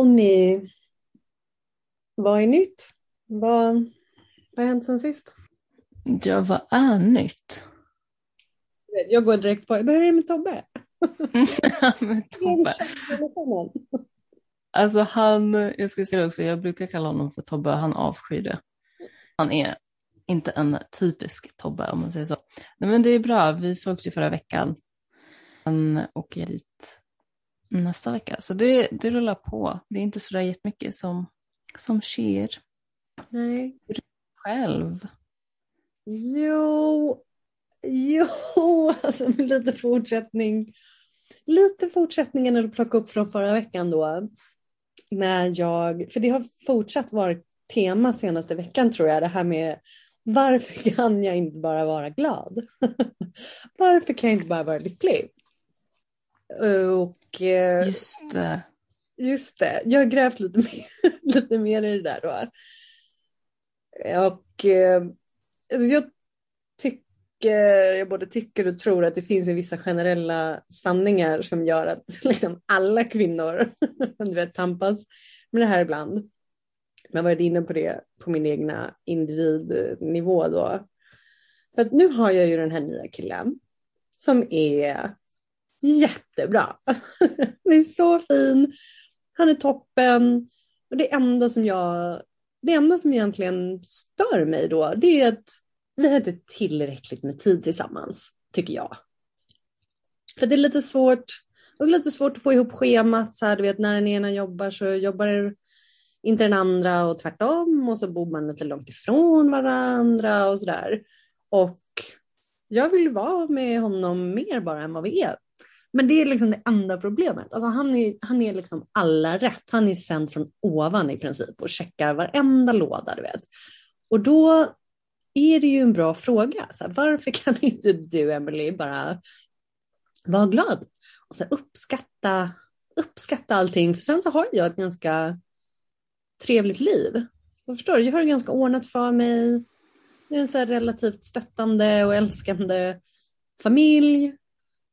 Tell me. Vad är nytt? Vad, vad har hänt sen sist? Ja, vad är nytt? Jag går direkt på, vad är det med Tobbe? med Tobbe. Alltså han, jag ska säga också, jag brukar kalla honom för Tobbe, han avskyr det. Han är inte en typisk Tobbe om man säger så. Nej, men det är bra, vi sågs ju förra veckan. Han åker dit nästa vecka, så det, det rullar på. Det är inte så där jättemycket som, som sker. Nej. Själv? Jo, jo, alltså lite fortsättning. Lite fortsättningen att plocka upp från förra veckan då. När jag, för det har fortsatt vara tema senaste veckan tror jag, det här med varför kan jag inte bara vara glad? varför kan jag inte bara vara lycklig? Och, eh, just det. Just det, jag har grävt lite mer, lite mer i det där då. Och eh, alltså jag tycker, jag både tycker och tror att det finns vissa generella sanningar som gör att liksom alla kvinnor du vet, tampas med det här ibland. Men jag varit inne på det på min egna individnivå då. För att nu har jag ju den här nya killen som är jättebra. Han är så fin. Han är toppen. Och det enda som jag, det enda som egentligen stör mig då, det är att vi har inte tillräckligt med tid tillsammans, tycker jag. För det är lite svårt, det är lite svårt att få ihop schemat, så här, du vet när den ena jobbar så jobbar inte den andra och tvärtom och så bor man lite långt ifrån varandra och sådär. Och jag vill vara med honom mer bara än vad vi är. Men det är liksom det enda problemet. Alltså han är, han är liksom alla rätt. Han är sänd från ovan i princip och checkar varenda låda, du vet. Och då är det ju en bra fråga. Så här, varför kan inte du, Emily, bara vara glad och så uppskatta, uppskatta allting? För sen så har jag ett ganska trevligt liv. Jag förstår Jag har det ganska ordnat för mig. Det är en så relativt stöttande och älskande familj.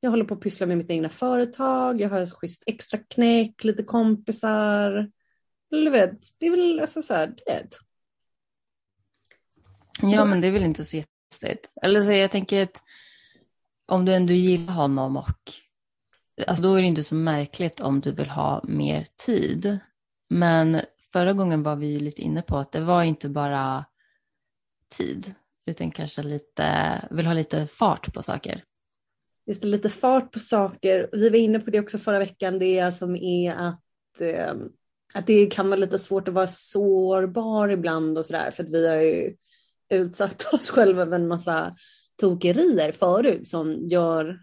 Jag håller på att pyssla med mitt egna företag. Jag har ett schysst extra knäck, lite kompisar. Eller vet, det är väl alltså så här, du vet. Ja, men det är väl inte så jättekonstigt. Eller så jag tänker att om du ändå gillar honom och alltså då är det inte så märkligt om du vill ha mer tid. Men förra gången var vi ju lite inne på att det var inte bara tid, utan kanske lite, vill ha lite fart på saker. Just lite fart på saker. Vi var inne på det också förra veckan, det som är att, eh, att det kan vara lite svårt att vara sårbar ibland och sådär, för att vi har ju utsatt oss själva för en massa tokerier förut som gör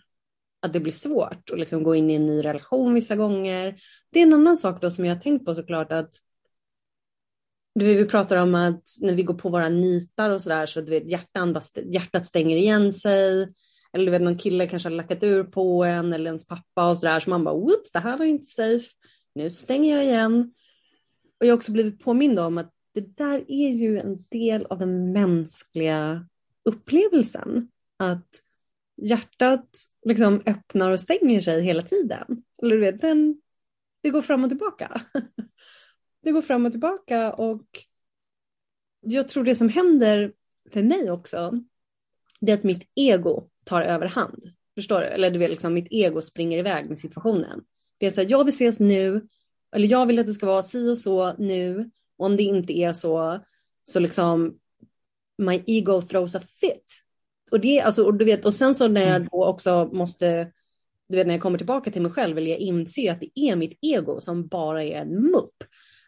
att det blir svårt att liksom gå in i en ny relation vissa gånger. Det är en annan sak då som jag har tänkt på såklart att vi pratar om att när vi går på våra nitar och sådär så att du vet, hjärtan, hjärtat stänger igen sig. Eller du vet någon kille kanske har lackat ur på en eller ens pappa och sådär så man bara whoops det här var ju inte safe. Nu stänger jag igen. Och jag har också blivit påmind om att det där är ju en del av den mänskliga upplevelsen. Att hjärtat liksom öppnar och stänger sig hela tiden. Eller du vet, den, det går fram och tillbaka. det går fram och tillbaka och jag tror det som händer för mig också, det är att mitt ego tar överhand. Förstår du? Eller du vet, liksom, mitt ego springer iväg med situationen. Det är så här, jag vill ses nu, eller jag vill att det ska vara si och så nu. Och om det inte är så, så liksom my ego throws a fit. Och, det, alltså, och, du vet, och sen så när jag mm. då också måste, du vet när jag kommer tillbaka till mig själv, vill jag inse att det är mitt ego som bara är en mupp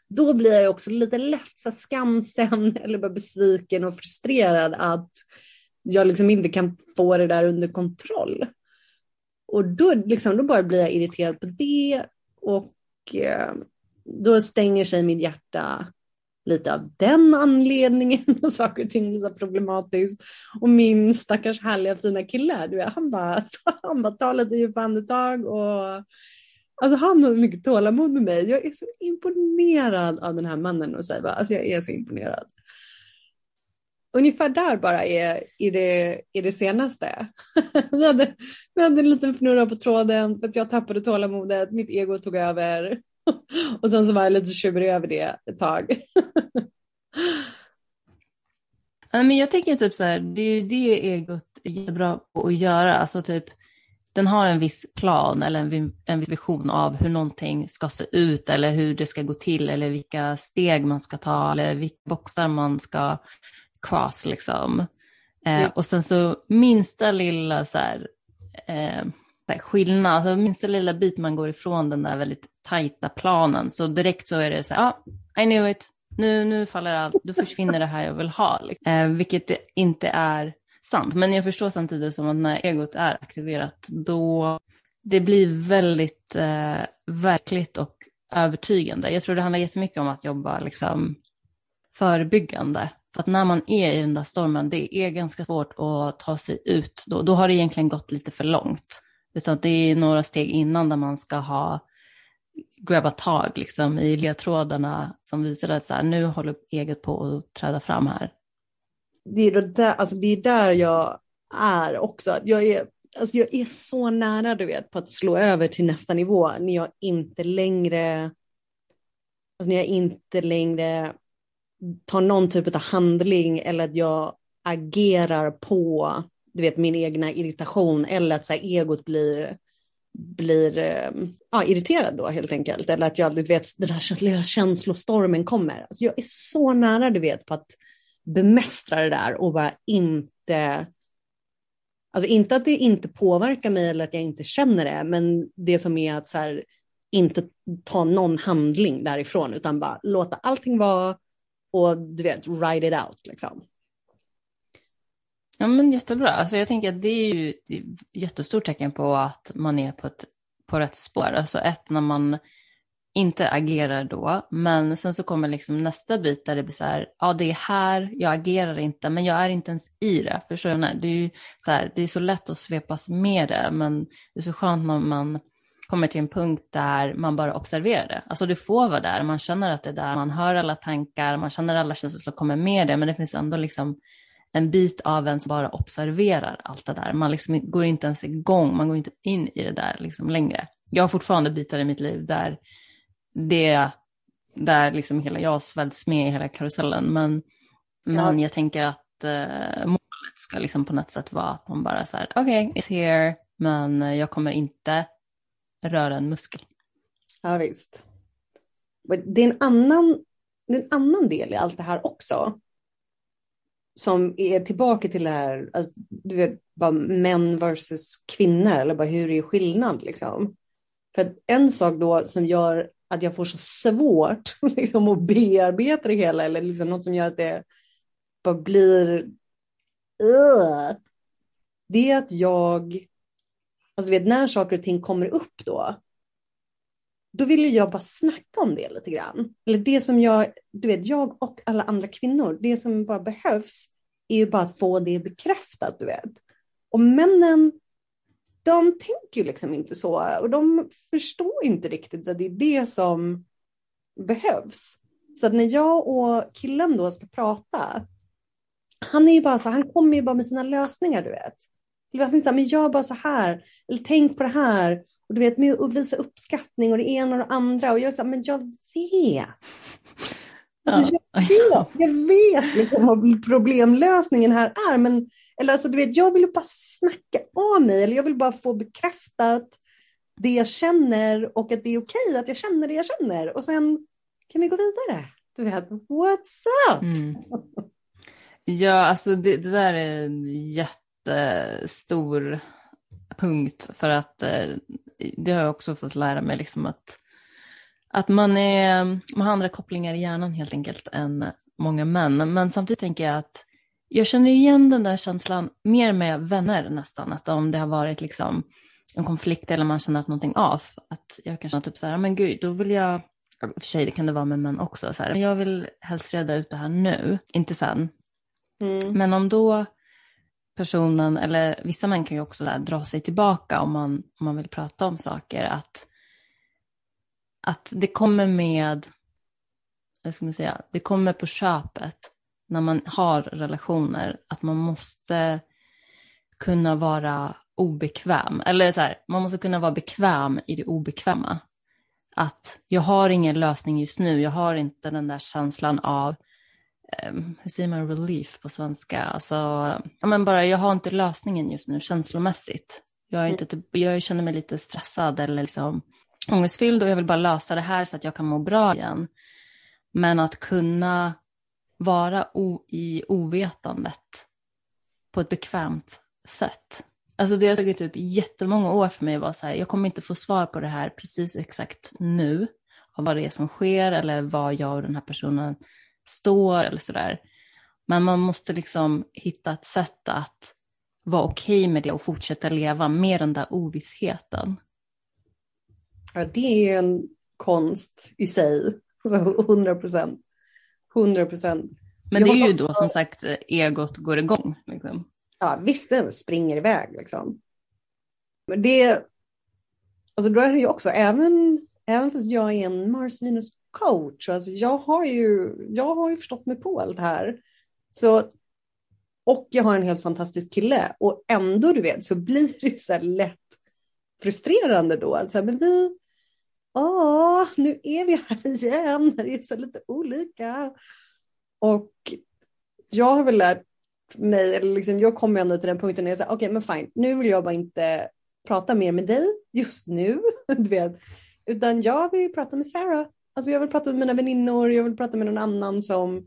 då blir jag också lite lätt så skamsen eller bara besviken och frustrerad att jag liksom inte kan få det där under kontroll. Och då, liksom, då bara blir jag irriterad på det och eh, då stänger sig mitt hjärta lite av den anledningen och saker och ting blir så problematiskt. Och min stackars härliga fina kille, du vet, han bara, han bara tar lite djupa andetag och Alltså han har mycket tålamod med mig. Jag är så imponerad av den här mannen och säga alltså jag är så imponerad. Ungefär där bara är är, det, är det senaste. vi, hade, vi hade en liten fnurra på tråden för att jag tappade tålamodet, mitt ego tog över. och sen så var jag lite tjurig över det ett tag. men jag tänker typ så här, det är ju det egot är jättebra på att göra. Alltså typ, den har en viss plan eller en, en viss vision av hur någonting ska se ut eller hur det ska gå till eller vilka steg man ska ta eller vilka boxar man ska cross liksom. Eh, ja. Och sen så minsta lilla så här, eh, skillnad, alltså minsta lilla bit man går ifrån den där väldigt tajta planen, så direkt så är det så här, ah, I knew it, nu, nu faller allt, då försvinner det här jag vill ha. Liksom. Eh, vilket inte är sant, men jag förstår samtidigt som att när egot är aktiverat, då det blir väldigt eh, verkligt och övertygande. Jag tror det handlar jättemycket om att jobba liksom, förebyggande. För att när man är i den där stormen, det är ganska svårt att ta sig ut. Då, då har det egentligen gått lite för långt. Utan det är några steg innan där man ska ha grabba tag liksom, i ledtrådarna som visar att så här, nu håller eget på att träda fram här. Det är, där, alltså det är där jag är också. Jag är, alltså jag är så nära du vet, på att slå över till nästa nivå när jag inte längre alltså när jag inte längre tar någon typ av handling eller att jag agerar på du vet, min egna irritation eller att så här, egot blir, blir ehm, ja, irriterad då helt enkelt. Eller att jag, du vet, den här lilla känslostormen kommer. Alltså, jag är så nära, du vet, på att bemästra det där och bara inte Alltså inte att det inte påverkar mig eller att jag inte känner det, men det som är att så här, inte ta någon handling därifrån, utan bara låta allting vara och du vet, ride it out liksom. Ja, men jättebra. Alltså, jag tänker att det är ju ett jättestort tecken på att man är på, ett, på rätt spår. Alltså ett, när man inte agerar då, men sen så kommer liksom nästa bit där det blir så här, ja det är här, jag agerar inte, men jag är inte ens i det. Förstår du? Det är ju så här, det är så lätt att svepas med det, men det är så skönt när man kommer till en punkt där man bara observerar det. Alltså det får vara där, man känner att det är där, man hör alla tankar, man känner alla känslor som kommer med det, men det finns ändå liksom en bit av en som bara observerar allt det där. Man liksom går inte ens igång, man går inte in i det där liksom längre. Jag har fortfarande bitar i mitt liv där, det, där liksom hela jag svälts med i hela karusellen. Men, ja. men jag tänker att eh, målet ska liksom på något sätt vara att man bara så här, okej, okay, it's here, men jag kommer inte röra en muskel. Ja visst. Det är en annan, det är en annan del i allt det här också som är tillbaka till det här, alltså, du vet, bara män versus kvinnor, eller bara hur är skillnad liksom? För en sak då som gör att jag får så svårt liksom, att bearbeta det hela, eller liksom något som gör att det bara blir, uh, det är att jag, alltså du vet när saker och ting kommer upp då, då vill jag bara snacka om det lite grann. Eller det som jag, du vet, jag och alla andra kvinnor, det som bara behövs är ju bara att få det bekräftat, du vet. Och männen, de tänker ju liksom inte så och de förstår inte riktigt att det är det som behövs. Så att när jag och killen då ska prata, han är ju bara så, han kommer ju bara med sina lösningar, du vet. Eller så här, men gör bara så här, eller tänk på det här. Och du vet, med att visa uppskattning och det ena och det andra. Och jag är här, men jag vet. Alltså, jag vet, jag vet liksom vad problemlösningen här är. Men, eller alltså, du vet, jag vill bara snacka av mig. Eller jag vill bara få bekräftat det jag känner och att det är okej att jag känner det jag känner. Och sen kan vi gå vidare. Du vet, what's up? Mm. Ja, alltså det, det där är en jättestor punkt för att eh, det har jag också fått lära mig liksom att, att man, är, man har andra kopplingar i hjärnan helt enkelt än många män. Men samtidigt tänker jag att jag känner igen den där känslan mer med vänner nästan. Att om det har varit liksom en konflikt eller man känner att någonting av. Att jag kan känna typ så här, men gud, då vill jag, för sig det kan det vara med män också, så här, jag vill helst reda ut det här nu, inte sen. Mm. Men om då personen, eller vissa män kan ju också där, dra sig tillbaka om man, om man vill prata om saker, att, att det kommer med, vad ska man säga, det kommer på köpet när man har relationer, att man måste kunna vara obekväm, eller så här, man måste kunna vara bekväm i det obekväma. att jag har ingen lösning just nu. Jag har inte den där känslan av, hur säger man relief på svenska? Alltså, ja, men bara jag har inte lösningen just nu känslomässigt. Jag, är inte, typ, jag känner mig lite stressad eller liksom ångestfylld och jag vill bara lösa det här så att jag kan må bra igen. Men att kunna vara i ovetandet på ett bekvämt sätt. Alltså det har tagit typ jättemånga år för mig att vara så här, jag kommer inte få svar på det här precis exakt nu, av vad det är som sker eller vad jag och den här personen står eller sådär. Men man måste liksom hitta ett sätt att vara okej okay med det och fortsätta leva med den där ovissheten. Ja, det är en konst i sig, alltså 100 procent. 100 procent. Men det är ju då som sagt egot går igång. Liksom. Ja, visst den springer iväg liksom. Men det, alltså då är det ju också, även, även fast jag är en Mars minus coach, alltså jag har ju, jag har ju förstått mig på allt det här. Så, och jag har en helt fantastisk kille och ändå du vet så blir det ju så här lätt frustrerande då. Alltså, men vi, ja, nu är vi här igen, det är så lite olika. Och jag har väl lärt mig, eller liksom, jag kommer ändå till den punkten när jag säger okej okay, men fine, nu vill jag bara inte prata mer med dig just nu, du vet. Utan jag vill prata med Sarah. Alltså jag vill prata med mina väninnor, jag vill prata med någon annan som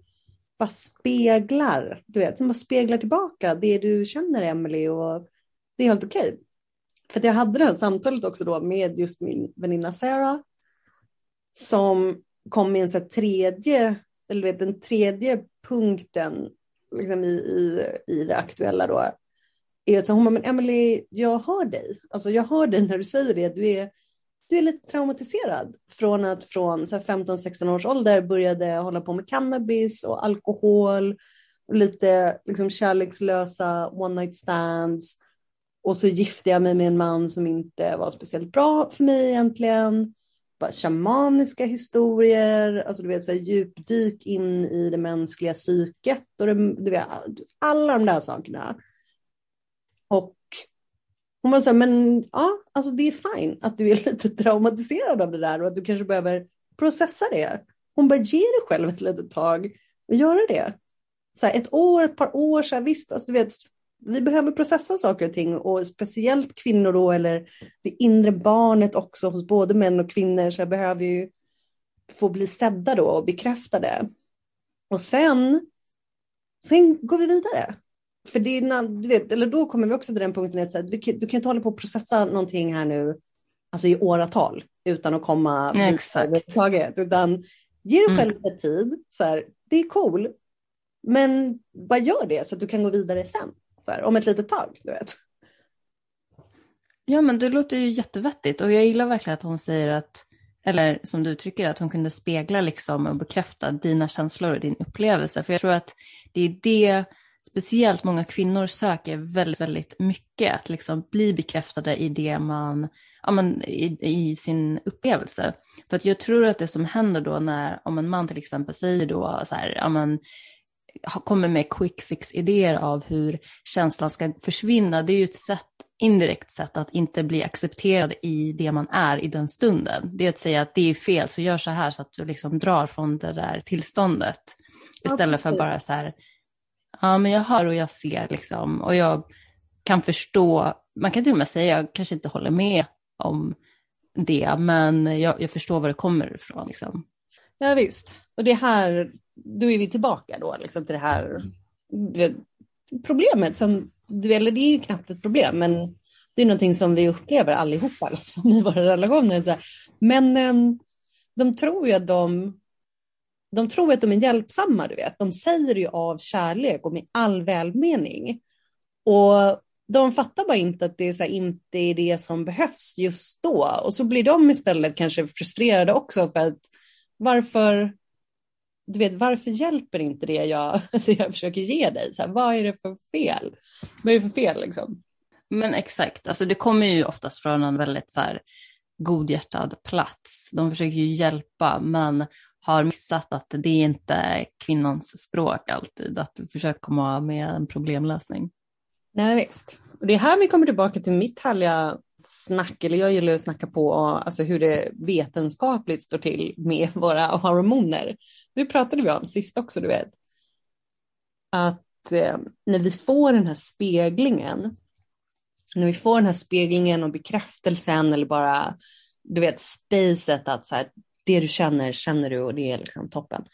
bara speglar, du vet, som bara speglar tillbaka det du känner Emily och det är helt okej. Okay. För jag hade det här samtalet också då med just min väninna Sarah som kom med en så tredje, eller vet, den tredje punkten liksom i, i, i det aktuella då, är att hon bara, men Emily, jag hör dig. Alltså jag hör dig när du säger det. Du är, du är lite traumatiserad från att från 15-16 års ålder började hålla på med cannabis och alkohol och lite liksom kärlekslösa one night stands. Och så gifte jag mig med en man som inte var speciellt bra för mig egentligen bara shamaniska historier, alltså du vet så här, djupdyk in i det mänskliga psyket och det, du vet, alla de där sakerna. Hon var så här, men ja, alltså det är fine att du är lite traumatiserad av det där och att du kanske behöver processa det. Hon bara, ge dig själv ett litet tag och göra det. Så här, ett år, ett par år, så här, visst, alltså, du vet, vi behöver processa saker och ting och speciellt kvinnor då eller det inre barnet också hos både män och kvinnor så behöver ju få bli sedda då och bekräftade. Och sen, sen går vi vidare. För det är, du vet, eller då kommer vi också till den punkten att du, du kan inte hålla på att processa någonting här nu alltså i åratal utan att komma Nej, exakt. Utan ge dig själv mm. lite tid. Så här, det är cool, men bara gör det så att du kan gå vidare sen så här, om ett litet tag. Du vet. Ja, men det låter ju jättevettigt och jag gillar verkligen att hon säger att, eller som du uttrycker att hon kunde spegla liksom och bekräfta dina känslor och din upplevelse. För jag tror att det är det speciellt många kvinnor söker väldigt, väldigt mycket, att liksom bli bekräftade i det man, ja, men, i, i, sin upplevelse. För att jag tror att det som händer då när, om en man till exempel säger då så här, ja men kommer med quick fix idéer av hur känslan ska försvinna, det är ju ett sätt, indirekt sätt att inte bli accepterad i det man är i den stunden. Det är att säga att det är fel, så gör så här så att du liksom drar från det där tillståndet. Istället ja, för bara så här, ja men jag hör och jag ser liksom, och jag kan förstå, man kan till och med säga, jag kanske inte håller med om det, men jag, jag förstår var det kommer ifrån. Liksom. Ja visst, och det här då är vi tillbaka då liksom till det här vet, problemet som, eller det är ju knappt ett problem, men det är någonting som vi upplever allihopa liksom, i våra relationer. Så här. Men ehm, de tror ju att de, de tror att de är hjälpsamma, du vet. De säger ju av kärlek och med all välmening. Och de fattar bara inte att det är så här, inte är det som behövs just då. Och så blir de istället kanske frustrerade också för att varför, du vet, varför hjälper inte det jag, jag försöker ge dig? Så här, vad är det för fel? Vad är det för fel liksom? Men exakt, alltså det kommer ju oftast från en väldigt så här, godhjärtad plats. De försöker ju hjälpa men har missat att det är inte kvinnans språk alltid, att du försöker komma med en problemlösning. Nej visst. Och det är här vi kommer tillbaka till mitt härliga snack, eller jag gillar att snacka på alltså hur det vetenskapligt står till med våra hormoner. Det pratade vi om sist också, du vet. Att eh, när vi får den här speglingen, när vi får den här speglingen och bekräftelsen eller bara, du vet, spacet att så här, det du känner, känner du och det är liksom toppen.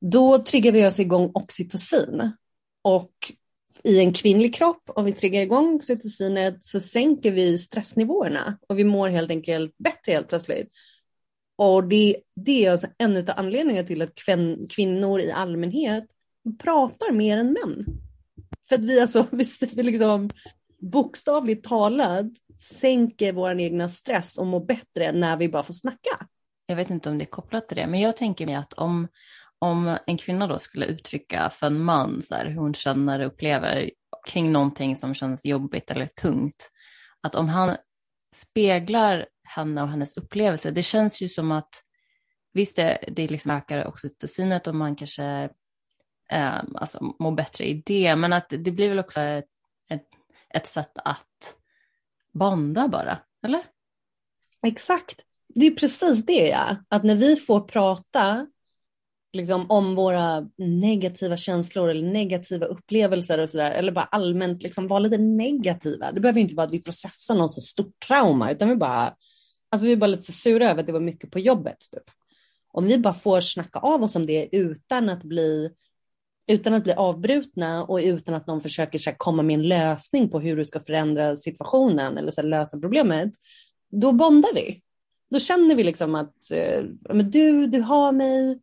Då triggar vi oss igång oxytocin. Och i en kvinnlig kropp, om vi triggar igång oxytocinet så sänker vi stressnivåerna och vi mår helt enkelt bättre helt plötsligt. Och det, det är alltså en av anledningarna till att kvin, kvinnor i allmänhet pratar mer än män. För att vi alltså, vi liksom bokstavligt talat sänker vår egna stress och mår bättre när vi bara får snacka. Jag vet inte om det är kopplat till det, men jag tänker mig att om, om en kvinna då skulle uttrycka för en man så här, hur hon känner och upplever kring någonting som känns jobbigt eller tungt, att om han speglar henne och hennes upplevelse, det känns ju som att visst det, det liksom ökar oxytocinet och man kanske eh, alltså, mår bättre i det, men att det blir väl också ett, ett, ett sätt att bonda bara, eller? Exakt. Det är precis det, ja. Att när vi får prata liksom, om våra negativa känslor eller negativa upplevelser och sådär, eller bara allmänt liksom, vara lite negativa. Det behöver inte vara att vi processar någon så stort trauma, utan vi bara, alltså vi är bara lite sura över att det var mycket på jobbet. Typ. Om vi bara får snacka av oss om det utan att bli utan att bli avbrutna och utan att någon försöker så här, komma med en lösning på hur du ska förändra situationen eller så här, lösa problemet, då bondar vi. Då känner vi liksom att eh, men du, du har mig,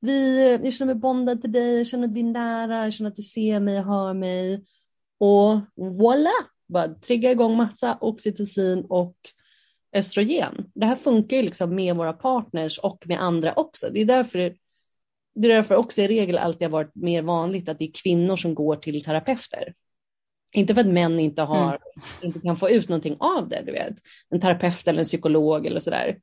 vi, jag känner mig bondad till dig, jag känner att vi är nära, jag känner att du ser mig, hör mig. Och voila, bara trigga igång massa oxytocin och östrogen. Det här funkar ju liksom med våra partners och med andra också. Det är därför det är därför också i regel alltid har varit mer vanligt att det är kvinnor som går till terapeuter. Inte för att män inte, har, mm. inte kan få ut någonting av det, du vet. En terapeut eller en psykolog eller sådär.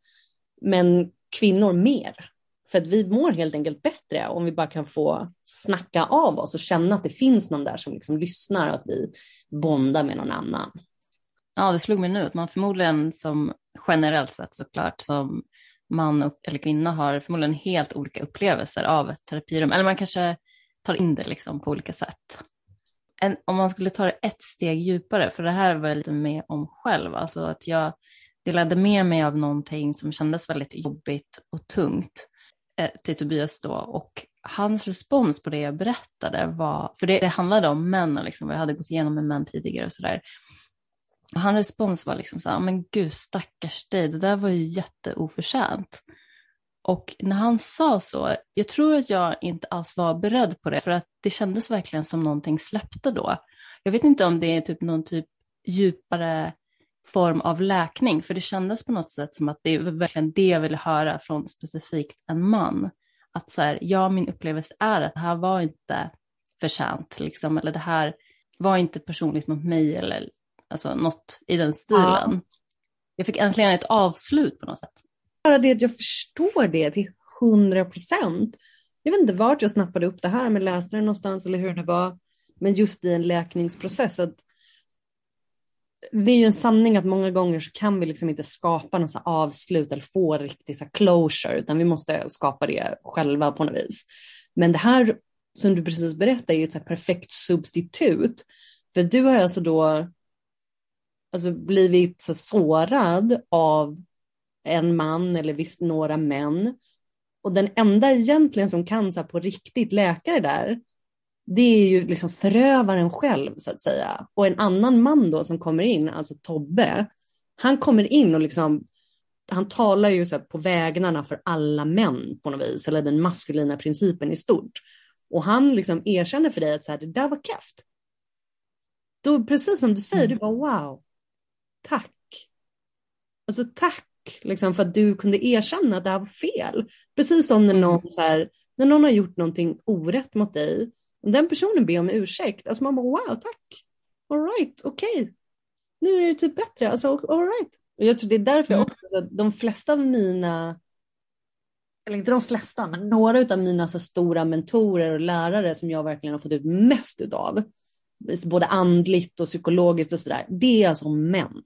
Men kvinnor mer. För att vi mår helt enkelt bättre om vi bara kan få snacka av oss och känna att det finns någon där som liksom lyssnar och att vi bondar med någon annan. Ja, det slog mig nu att man förmodligen som generellt sett såklart som man eller kvinna har förmodligen helt olika upplevelser av ett terapirum. Eller man kanske tar in det liksom på olika sätt. En, om man skulle ta det ett steg djupare, för det här var jag lite med om själv, alltså att jag delade med mig av någonting som kändes väldigt jobbigt och tungt eh, till Tobias då och hans respons på det jag berättade var, för det, det handlade om män och liksom, jag hade gått igenom med män tidigare och sådär, och hans respons var liksom så här, men gud stackars dig, det där var ju jätteoförtjänt. Och när han sa så, jag tror att jag inte alls var beredd på det, för att det kändes verkligen som någonting släppte då. Jag vet inte om det är typ någon typ djupare form av läkning, för det kändes på något sätt som att det var verkligen det jag ville höra från specifikt en man. Att så här, ja, min upplevelse är att det här var inte förtjänt, liksom, eller det här var inte personligt mot mig, eller Alltså något i den stilen. Ja. Jag fick äntligen ett avslut på något sätt. Bara det att jag förstår det till hundra procent. Jag vet inte vart jag snappade upp det här, men läste det någonstans eller hur det var. Men just i en läkningsprocess. Att det är ju en sanning att många gånger så kan vi liksom inte skapa något avslut eller få riktigt så closure, utan vi måste skapa det själva på något vis. Men det här som du precis berättade är ju ett perfekt substitut. För du har alltså då alltså, blivit så sårad av en man eller visst några män. Och den enda egentligen som kan så här, på riktigt läka det där, det är ju liksom förövaren själv så att säga. Och en annan man då som kommer in, alltså Tobbe, han kommer in och liksom, han talar ju så på vägnarna för alla män på något vis, eller den maskulina principen i stort. Och han liksom erkänner för dig att så här, det där var keft. Då, precis som du säger, du bara wow, tack. Alltså tack liksom, för att du kunde erkänna att det här var fel. Precis som när mm. någon, så här, när någon har gjort någonting orätt mot dig, den personen ber om ursäkt, alltså man bara wow, tack. All right, okej. Okay. Nu är det typ bättre, alltså all right. Och jag tror det är därför mm. också, att de flesta av mina eller inte de flesta, men några av mina så stora mentorer och lärare som jag verkligen har fått ut mest utav, både andligt och psykologiskt och sådär, det är alltså män.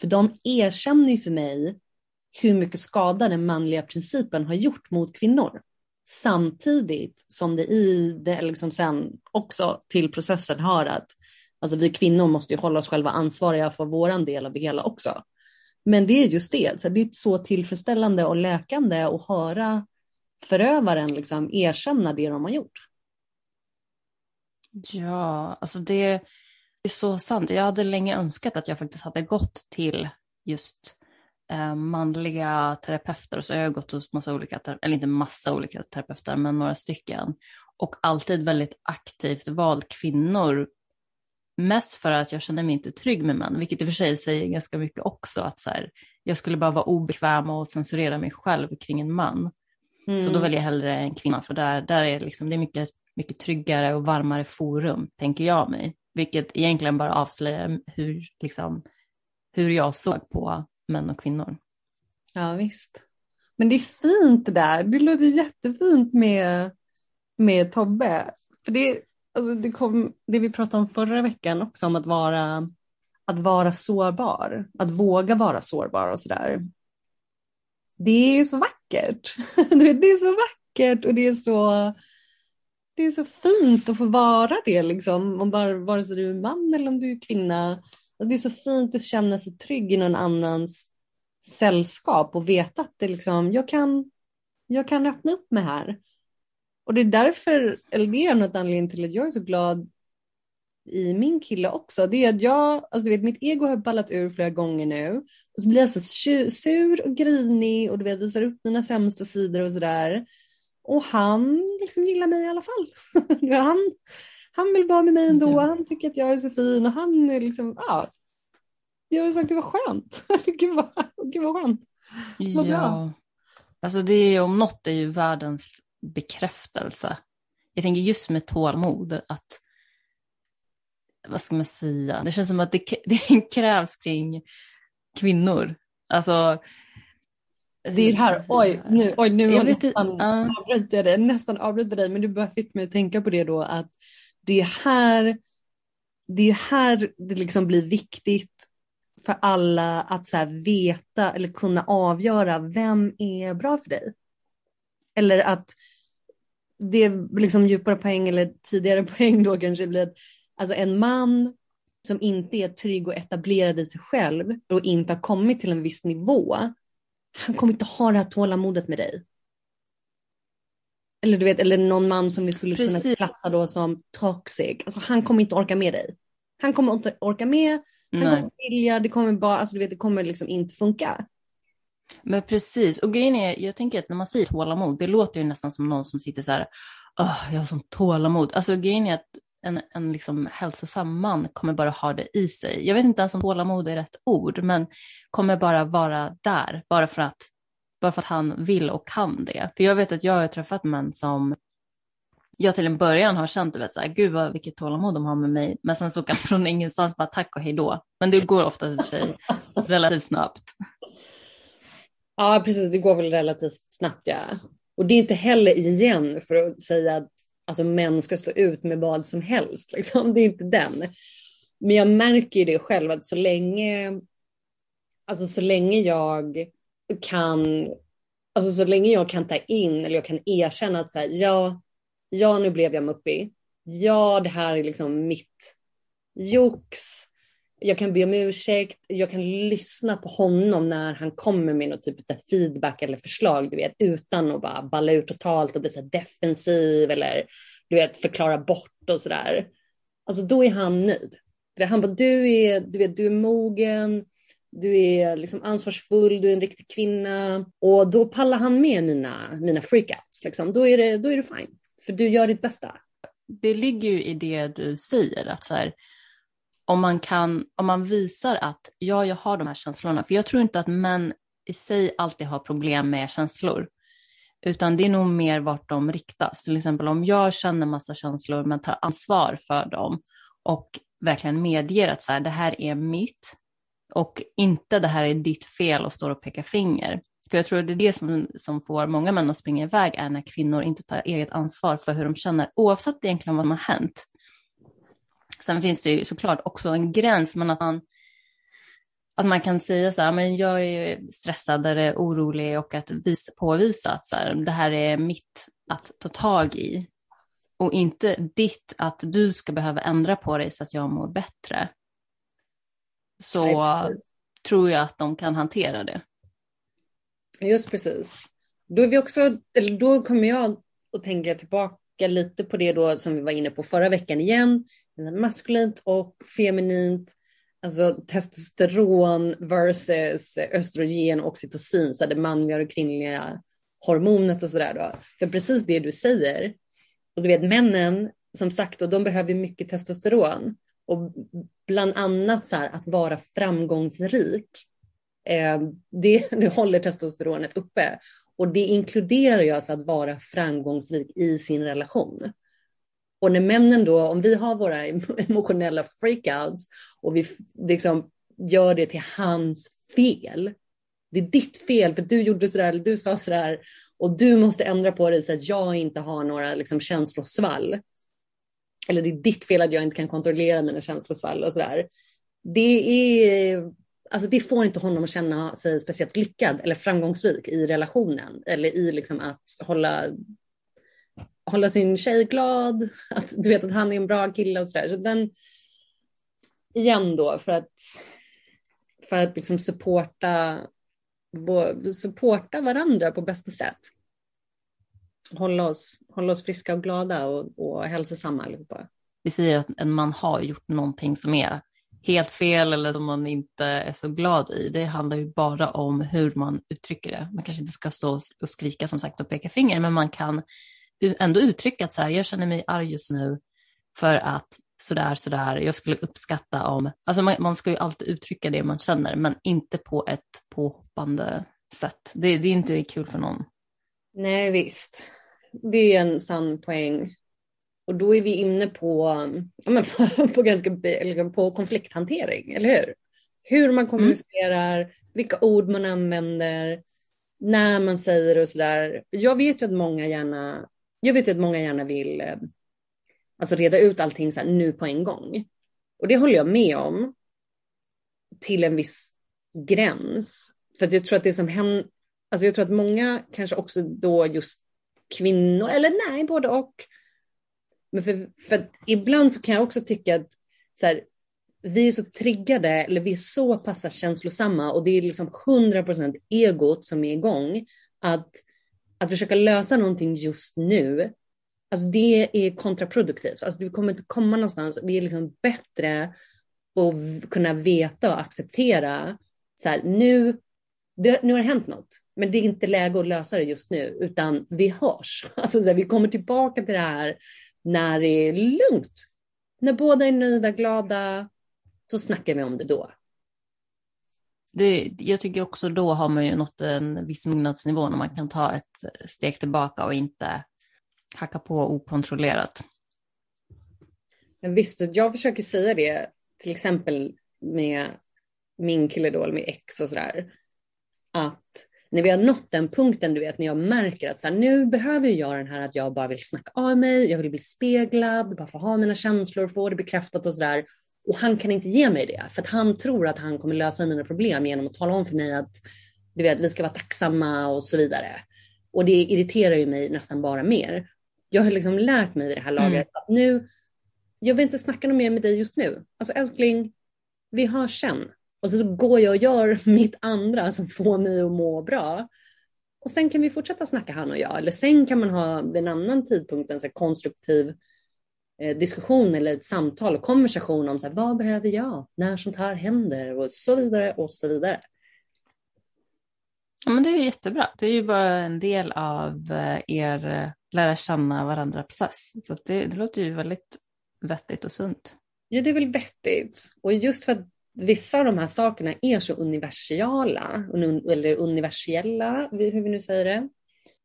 För de erkänner ju för mig hur mycket skada den manliga principen har gjort mot kvinnor. Samtidigt som det i det liksom sen också till processen har att alltså vi kvinnor måste ju hålla oss själva ansvariga för våran del av det hela också. Men det är just det, så det är så tillfredsställande och läkande att höra förövaren liksom erkänna det de har gjort. Ja, alltså det är så sant. Jag hade länge önskat att jag faktiskt hade gått till just eh, manliga terapeuter. Så jag har gått hos massa olika, eller inte massa olika terapeuter, men några stycken. Och alltid väldigt aktivt valt kvinnor. Mest för att jag kände mig inte trygg med män, vilket i och för sig säger ganska mycket också. Att så här, jag skulle bara vara obekväm och censurera mig själv kring en man. Mm. Så då mm. väljer jag hellre en kvinna, för där, där är liksom, det är mycket, mycket tryggare och varmare forum, tänker jag mig. Vilket egentligen bara avslöjar hur, liksom, hur jag såg på män och kvinnor. Ja visst. Men det är fint det där. Det låter jättefint med, med Tobbe. För det, alltså det, kom, det vi pratade om förra veckan också om att vara, att vara sårbar. Att våga vara sårbar och sådär. Det är så vackert. det är så vackert och det är så, det är så fint att få vara det liksom. Om bara, vare sig du är man eller om du är kvinna. Det är så fint att känna sig trygg i någon annans sällskap och veta att det liksom, jag, kan, jag kan öppna upp mig här. Och det är därför, eller det är något anledning till att jag är så glad i min kille också. Det är att jag, alltså du vet mitt ego har ballat ur flera gånger nu. Och så blir jag så sur och grinig och du vet visar upp mina sämsta sidor och sådär. Och han liksom gillar mig i alla fall. han, han vill vara med mig ändå, mm. han tycker att jag är så fin och han är liksom, ja. Jag är så, gud vad skönt. gud, vad, gud vad skönt. Vad ja, bra. alltså det är om något är ju världens bekräftelse. Jag tänker just med tålamod att, vad ska man säga, det känns som att det, det krävs kring kvinnor. Alltså, det är här, oj, nu, oj, nu jag nästan uh. avbryter jag dig, nästan avbryter dig, men du bara fick mig att tänka på det då att det är här det är här det liksom blir viktigt för alla att så veta eller kunna avgöra vem är bra för dig. Eller att det är liksom djupare poäng eller tidigare poäng då kanske blir att alltså en man som inte är trygg och etablerad i sig själv och inte har kommit till en viss nivå, han kommer inte ha det här tålamodet med dig. Eller du vet, eller någon man som vi skulle Precis. kunna klassa då som toxic. Alltså han kommer inte orka med dig. Han kommer inte orka med, han Nej. kommer vilja, det kommer bara, alltså du vet, det kommer liksom inte funka. Men precis, och grejen är, jag tänker att när man säger tålamod, det låter ju nästan som någon som sitter så här, oh, jag har sånt tålamod. Alltså grejen är att en, en liksom hälsosam man kommer bara ha det i sig. Jag vet inte ens om tålamod är rätt ord, men kommer bara vara där, bara för att, bara för att han vill och kan det. För jag vet att jag har träffat män som jag till en början har känt, vet, så här, gud vad, vilket tålamod de har med mig, men sen så kan från ingenstans bara tack och hej då. Men det går ofta i och för sig relativt snabbt. Ja, precis, det går väl relativt snabbt ja. Och det är inte heller igen för att säga att alltså, män ska stå ut med vad som helst, liksom. det är inte den. Men jag märker ju det själv att så länge, alltså så länge jag kan, alltså så länge jag kan ta in eller jag kan erkänna att så här, ja, ja, nu blev jag muppig. Ja, det här är liksom mitt jox. Jag kan be om ursäkt. Jag kan lyssna på honom när han kommer med något typ av feedback eller förslag, du vet, utan att bara balla ut totalt och bli så defensiv eller du vet, förklara bort och sådär. Alltså då är han nöjd. Han bara, du är, du vet, du är mogen, du är liksom ansvarsfull, du är en riktig kvinna och då pallar han med mina, mina freakouts. Liksom. Då, är det, då är det fine. För du gör ditt bästa. Det ligger ju i det du säger, att så här, om, man kan, om man visar att ja, jag har de här känslorna, för jag tror inte att män i sig alltid har problem med känslor, utan det är nog mer vart de riktas. Till exempel om jag känner massa känslor men tar ansvar för dem och verkligen medger att så här, det här är mitt och inte det här är ditt fel och står och pekar finger, för jag tror att det är det som, som får många män att springa iväg är när kvinnor inte tar eget ansvar för hur de känner, oavsett egentligen vad som har hänt. Sen finns det ju såklart också en gräns, men att man, att man kan säga så här, men jag är stressad eller orolig och att visa, påvisa att så här, det här är mitt att ta tag i. Och inte ditt att du ska behöva ändra på dig så att jag mår bättre. Så Nej, tror jag att de kan hantera det. Just precis. Då, är vi också, eller då kommer jag att tänka tillbaka lite på det då som vi var inne på förra veckan igen. Maskulint och feminint. Alltså testosteron versus östrogen och oxytocin, så det manliga och kvinnliga hormonet och sådär då. För precis det du säger, och du vet männen, som sagt, och de behöver mycket testosteron. Och bland annat så här, att vara framgångsrik, eh, det, det håller testosteronet uppe. Och det inkluderar ju alltså att vara framgångsrik i sin relation. Och när männen då, om vi har våra emotionella freakouts och vi liksom gör det till hans fel. Det är ditt fel för du gjorde sådär eller du sa sådär och du måste ändra på dig så att jag inte har några liksom, känslosvall. Eller det är ditt fel att jag inte kan kontrollera mina känslosvall och sådär. Det är alltså det får inte honom att känna sig speciellt lyckad eller framgångsrik i relationen eller i liksom att hålla, hålla sin tjej glad, att du vet att han är en bra kille och sådär. Så den, igen då, för att, för att liksom supporta, supporta varandra på bästa sätt. Hålla oss, hålla oss friska och glada och, och hälsosamma allihopa. Vi säger att en man har gjort någonting som är helt fel eller som man inte är så glad i. Det handlar ju bara om hur man uttrycker det. Man kanske inte ska stå och skrika som sagt och peka finger, men man kan ändå uttrycka att så här, jag känner mig arg just nu för att sådär, sådär, jag skulle uppskatta om, alltså man, man ska ju alltid uttrycka det man känner, men inte på ett påhoppande sätt. Det, det är inte kul för någon. Nej, visst. Det är en sann poäng. Och då är vi inne på, men på, på, ganska, på konflikthantering, eller hur? Hur man kommunicerar, mm. vilka ord man använder, när man säger och sådär. Jag vet ju att många gärna, jag vet att många gärna vill eh, alltså reda ut allting så här, nu på en gång. Och det håller jag med om till en viss gräns. För att jag tror att det som händer, alltså jag tror att många kanske också då just kvinnor, eller nej, både och, men för, för ibland så kan jag också tycka att så här, vi är så triggade, eller vi är så pass känslosamma och det är liksom 100% egot som är igång. Att, att försöka lösa någonting just nu, alltså det är kontraproduktivt. Alltså vi kommer inte komma någonstans. Det är liksom bättre att kunna veta och acceptera, så här, nu, det, nu har det hänt något, men det är inte läge att lösa det just nu, utan vi hörs. Alltså, så här, vi kommer tillbaka till det här när det är lugnt. När båda är nöjda, glada, så snackar vi om det då. Det, jag tycker också då har man ju nått en viss mognadsnivå när man kan ta ett steg tillbaka och inte hacka på okontrollerat. Men visst, jag försöker säga det till exempel med min kille då, eller med ex och sådär. Att när vi har nått den punkten, du vet, när jag märker att så här, nu behöver jag den här att jag bara vill snacka av mig, jag vill bli speglad, bara få ha mina känslor, få det bekräftat och sådär. Och han kan inte ge mig det, för att han tror att han kommer lösa mina problem genom att tala om för mig att du vet, vi ska vara tacksamma och så vidare. Och det irriterar ju mig nästan bara mer. Jag har liksom lärt mig i det här laget mm. att nu, jag vill inte snacka något mer med dig just nu. Alltså älskling, vi hörs sen. Och så, så går jag och gör mitt andra som får mig att må bra. Och sen kan vi fortsätta snacka han och jag. Eller sen kan man ha vid en annan tidpunkt en så konstruktiv diskussion eller ett samtal och konversation om så här, vad behöver jag när sånt här händer och så vidare och så vidare. Ja, men det är jättebra. Det är ju bara en del av eh, er eh, lära känna varandra-process. Så det, det låter ju väldigt vettigt och sunt. Ja, det är väl vettigt. Och just för att vissa av de här sakerna är så universala, eller universella, hur vi nu säger det,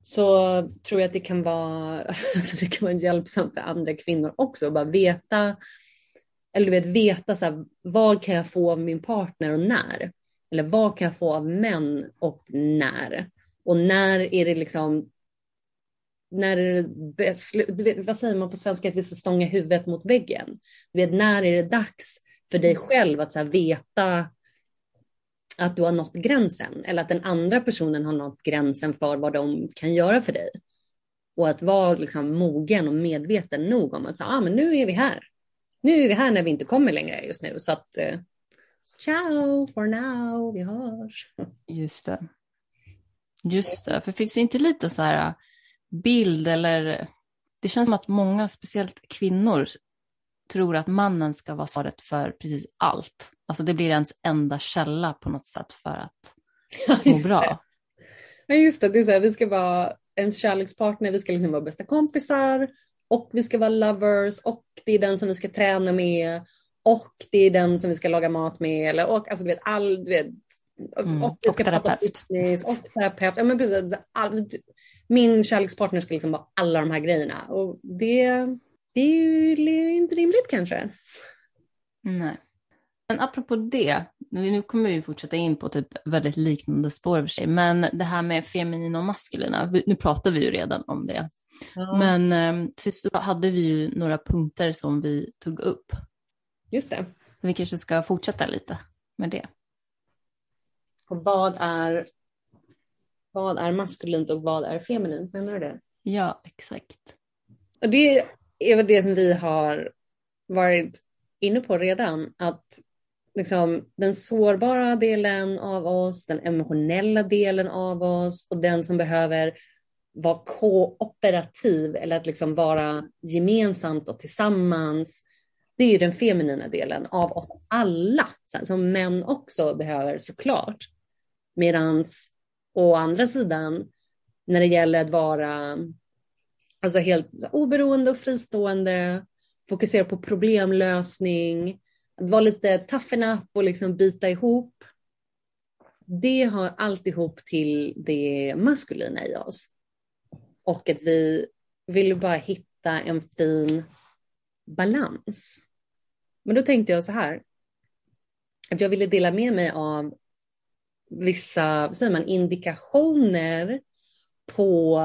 så tror jag att det kan vara, alltså det kan vara hjälpsamt för andra kvinnor också, att bara veta, eller du vet, veta så här, vad kan jag få av min partner och när? Eller vad kan jag få av män och när? Och när är det liksom när är det du vet, vad säger man på svenska, att vi ska stånga huvudet mot väggen. Du vet, när är det dags för dig själv att så här, veta att du har nått gränsen eller att den andra personen har nått gränsen för vad de kan göra för dig. Och att vara liksom mogen och medveten nog om att så, ah, men nu är vi här. Nu är vi här när vi inte kommer längre just nu. Så att eh, ciao for now, vi hörs. Just det. Just det, för finns det inte lite så här eh, bild eller det känns som att många, speciellt kvinnor, tror att mannen ska vara svaret för precis allt. Alltså det blir ens enda källa på något sätt för att må bra. Ja just det, det är så här, vi ska vara ens kärlekspartner, vi ska liksom vara bästa kompisar och vi ska vara lovers och det är den som vi ska träna med och det är den som vi ska laga mat med eller och alltså du vet all, du vet, mm. och, och terapeut. och terapeut. Ja, men precis, all, min kärlekspartner ska liksom vara alla de här grejerna och det, det är ju inte rimligt kanske. Nej. Men apropå det, nu kommer vi fortsätta in på typ väldigt liknande spår för sig, men det här med feminina och maskulina, nu pratar vi ju redan om det. Ja. Men eh, sist hade vi ju några punkter som vi tog upp. Just det. Vi kanske ska fortsätta lite med det. Och vad är, vad är maskulint och vad är feminint? Menar du det? Ja, exakt. Och det är väl det som vi har varit inne på redan, att liksom, den sårbara delen av oss, den emotionella delen av oss och den som behöver vara kooperativ eller att liksom vara gemensamt och tillsammans. Det är den feminina delen av oss alla, som män också behöver såklart. Medans å andra sidan, när det gäller att vara alltså helt oberoende och fristående, fokusera på problemlösning, att vara lite tough enough och liksom bita ihop. Det har alltihop till det maskulina i oss. Och att vi vill bara hitta en fin balans. Men då tänkte jag så här, att jag ville dela med mig av vissa säger man, indikationer på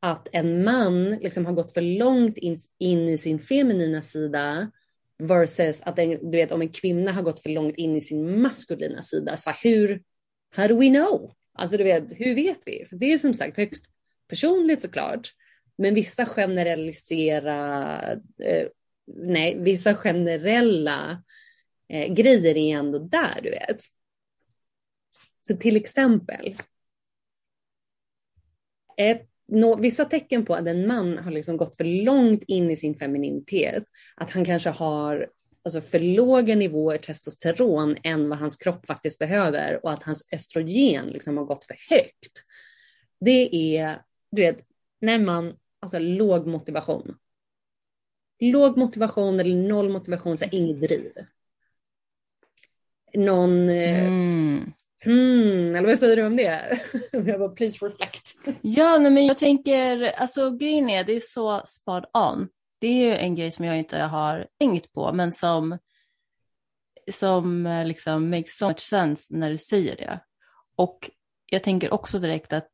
att en man liksom har gått för långt in, in i sin feminina sida versus att en, du vet, om en kvinna har gått för långt in i sin maskulina sida. Så hur, how do we know? Alltså du vet, hur vet vi? För det är som sagt högst personligt såklart. Men vissa generalisera, eh, nej, vissa generella eh, grejer är ändå där, du vet. Så till exempel, ett, nå, vissa tecken på att en man har liksom gått för långt in i sin femininitet, att han kanske har alltså för låga nivåer testosteron än vad hans kropp faktiskt behöver och att hans östrogen liksom har gått för högt. Det är, du vet, när man, alltså låg motivation. Låg motivation eller noll motivation, så inget driv. Någon, eh, mm mm. Eller vad säger du om det? jag bara, please reflect. ja, nej, men jag tänker, alltså grejen är, det är så spot on. Det är ju en grej som jag inte har tänkt på, men som, som eh, liksom makes so much sense när du säger det. Och jag tänker också direkt att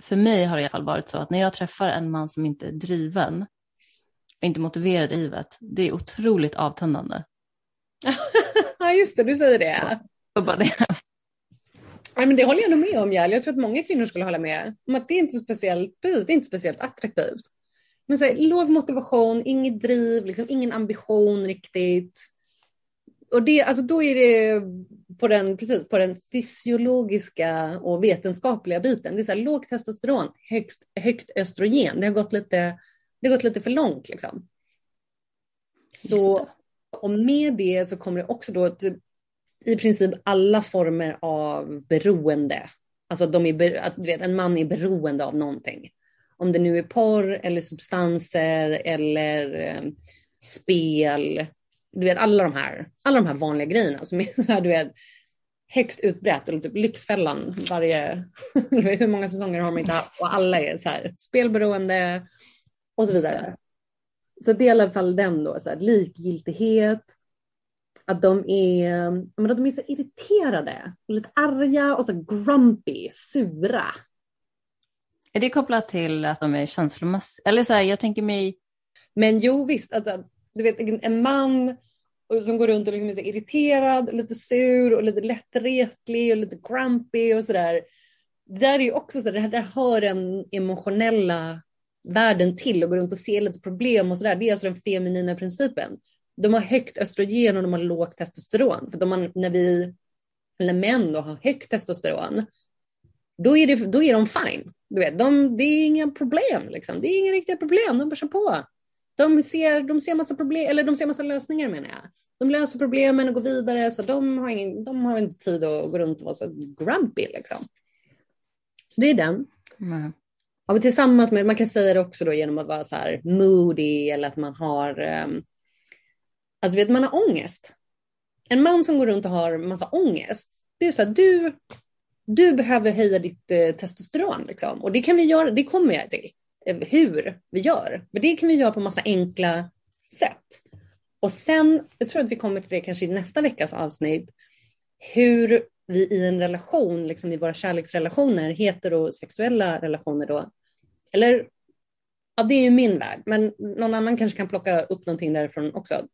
för mig har det i alla fall varit så att när jag träffar en man som inte är driven, och inte motiverad i livet, det är otroligt avtändande. Ja, just det, du säger det. Så, bara det. Ja, men det håller jag nog med om, Jal. Jag tror att många kvinnor skulle hålla med om att det är inte speciellt, precis, det är inte speciellt attraktivt. Men så här, låg motivation, inget driv, liksom, ingen ambition riktigt. Och det, alltså då är det på den, precis, på den fysiologiska och vetenskapliga biten. Det är så här, lågt testosteron, högst, högt östrogen. Det har gått lite, det har gått lite för långt. Liksom. Så, och med det så kommer det också då i princip alla former av beroende. Alltså de är, att, du vet, en man är beroende av någonting. Om det nu är porr eller substanser eller eh, spel. Du vet alla de här, alla de här vanliga grejerna som är du vet, högst utbrett. Eller typ Lyxfällan varje, hur många säsonger har man inte haft? Och alla är så här spelberoende och så vidare. Så det är i alla fall den då, så här, likgiltighet, att de är, men de är så irriterade, lite arga och så grumpy, sura. Är det kopplat till att de är känslomässiga? Eller så här, jag tänker mig... Men jo visst, att, att, du vet en man som går runt och liksom är irriterad, lite sur och lite lättretlig och lite grumpy och sådär. Det där är ju också så, det här, det hör den emotionella världen till och går runt och ser lite problem och sådär. Det är alltså den feminina principen. De har högt östrogen och de har lågt testosteron. För de har, när vi, eller män då, har högt testosteron, då är, det, då är de fine. Du vet, de, det är inga problem. Liksom. Det är inga riktiga problem. De bara kör på. De ser, de ser massa problem, eller de ser massa lösningar menar jag. De löser problemen och går vidare, så de har, ingen, de har inte tid att gå runt och vara så grumpy. Liksom. Så det är den. Mm. Ja, tillsammans med, man kan säga det också då genom att vara så här moody eller att man har, um, alltså vet man har ångest. En man som går runt och har massa ångest, det är så här, du, du behöver höja ditt eh, testosteron liksom. Och det kan vi göra, det kommer jag till, eh, hur vi gör. Men det kan vi göra på massa enkla sätt. Och sen, jag tror att vi kommer till det kanske i nästa veckas avsnitt, hur vi i en relation, liksom i våra kärleksrelationer, heterosexuella relationer då, eller ja, det är ju min värld, men någon annan kanske kan plocka upp någonting därifrån också.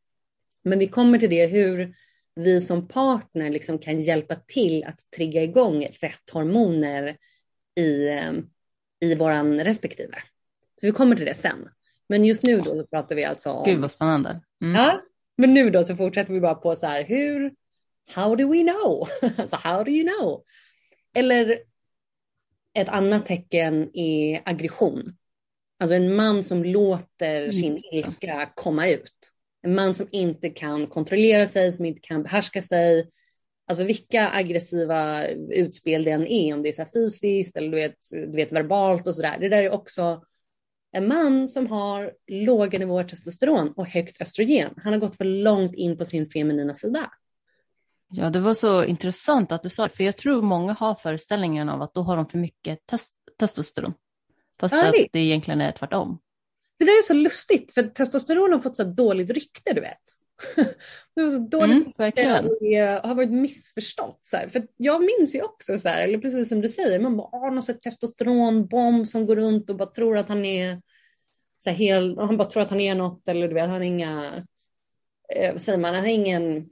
Men vi kommer till det hur vi som partner liksom kan hjälpa till att trigga igång rätt hormoner i, eh, i våran respektive. Så vi kommer till det sen. Men just nu då så pratar vi alltså om... Gud vad spännande. Mm. Ja, men nu då så fortsätter vi bara på så här, hur, how do we know? alltså how do you know? Eller ett annat tecken är aggression. Alltså en man som låter sin ilska komma ut. En man som inte kan kontrollera sig, som inte kan behärska sig. Alltså vilka aggressiva utspel det än är, om det är så fysiskt eller du vet, du vet verbalt och sådär. Det där är också en man som har låga nivåer testosteron och högt östrogen. Han har gått för långt in på sin feminina sida. Ja, det var så intressant att du sa det, för jag tror många har föreställningen av att då har de för mycket test testosteron. Fast ja, att det egentligen är tvärtom. Det där är så lustigt, för testosteron har fått så dåligt rykte, du vet. det var så dåligt mm, och har varit missförstått. Så här. För jag minns ju också, så här, eller precis som du säger, man bara har någon testosteronbomb som går runt och bara tror att han är så här, hel, han bara tror att han är något eller du vet, han har inga, eh, vad säger man, han har ingen